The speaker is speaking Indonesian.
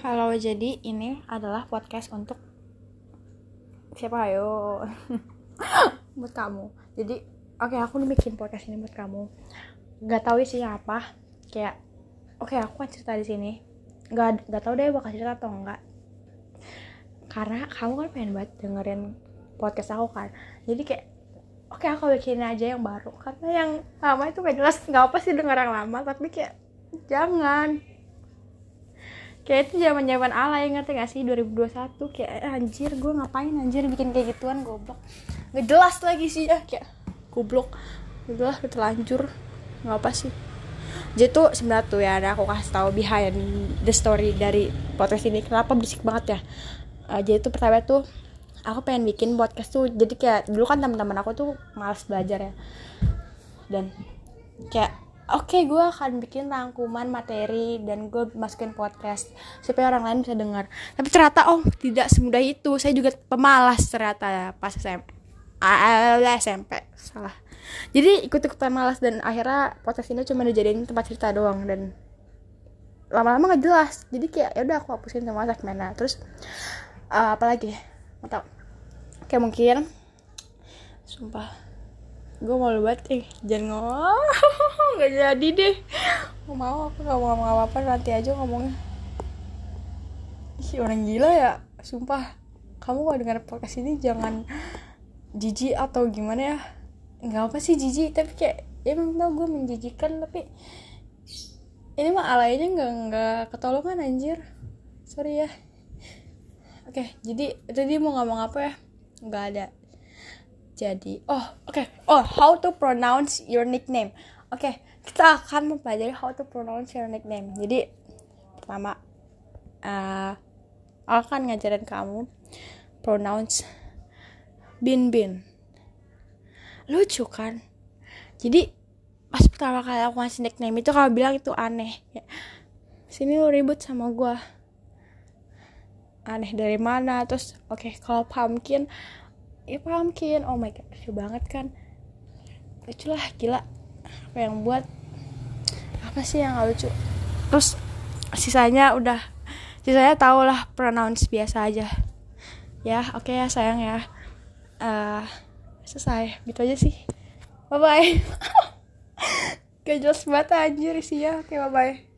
Halo, jadi ini adalah podcast untuk siapa ayo? buat kamu. Jadi, oke aku nih bikin podcast ini buat kamu. Gak tahu isinya apa. Kayak, oke aku akan cerita di sini. Gak gak tahu deh bakal cerita atau enggak. Karena kamu kan pengen banget dengerin podcast aku kan. Jadi kayak, oke aku bikin aja yang baru. Karena yang lama itu gak jelas. Gak apa sih denger yang lama, tapi kayak jangan kayak itu zaman zaman ala yang ngerti gak sih? 2021 kayak eh, anjir gue ngapain anjir bikin kayak gituan goblok. Nggak jelas lagi sih ya kayak goblok. Udah terlanjur. Nggak apa sih. Jadi tuh sebenarnya tuh ya ada aku kasih tahu behind the story dari podcast ini. Kenapa berisik banget ya? Uh, jadi tuh pertama tuh aku pengen bikin podcast tuh. Jadi kayak dulu kan teman-teman aku tuh malas belajar ya. Dan kayak oke okay, gue akan bikin rangkuman materi dan gue masukin podcast supaya orang lain bisa dengar tapi ternyata oh tidak semudah itu. Saya juga pemalas ternyata ya pas SMP ah SMP salah. Jadi ikut-ikutan malas dan akhirnya podcast ini cuma dijadiin tempat cerita doang dan lama-lama gak jelas. Jadi kayak ya udah aku hapusin semua segmennya. Terus uh, apa lagi? Nggak tau kayak mungkin sumpah gue malu banget eh jangan ngomong. Nggak jadi deh. Mau mau aku nggak mau ngomong apa apa nanti aja ngomongnya. Ih, orang gila ya sumpah. Kamu kalau dengar podcast ini jangan jijik atau gimana ya. Nggak apa sih jijik tapi kayak ya emang tau gue menjijikan tapi ini mah alainya nggak nggak ketolongan anjir. Sorry ya. Oke jadi tadi mau ngomong apa ya? Nggak ada jadi. Oh oke. Okay. oh how to pronounce your nickname. Oke okay, kita akan mempelajari how to pronounce your nickname. Jadi pertama uh, akan ngajarin kamu pronounce bin bin. Lucu kan? Jadi pas pertama kali aku ngasih nickname itu kalau bilang itu aneh. Ya, sini lu ribut sama gue aneh dari mana? Terus oke okay, kalau pumpkin ya pumpkin oh my god lucu banget kan. Lucu lah gila. Apa yang buat apa sih yang gak lucu? Terus sisanya udah sisanya tau lah pronounce biasa aja. Ya oke okay ya sayang ya. Uh, selesai. Gitu aja sih. Bye bye gak jelas banget anjir sih ya oke okay, bye bye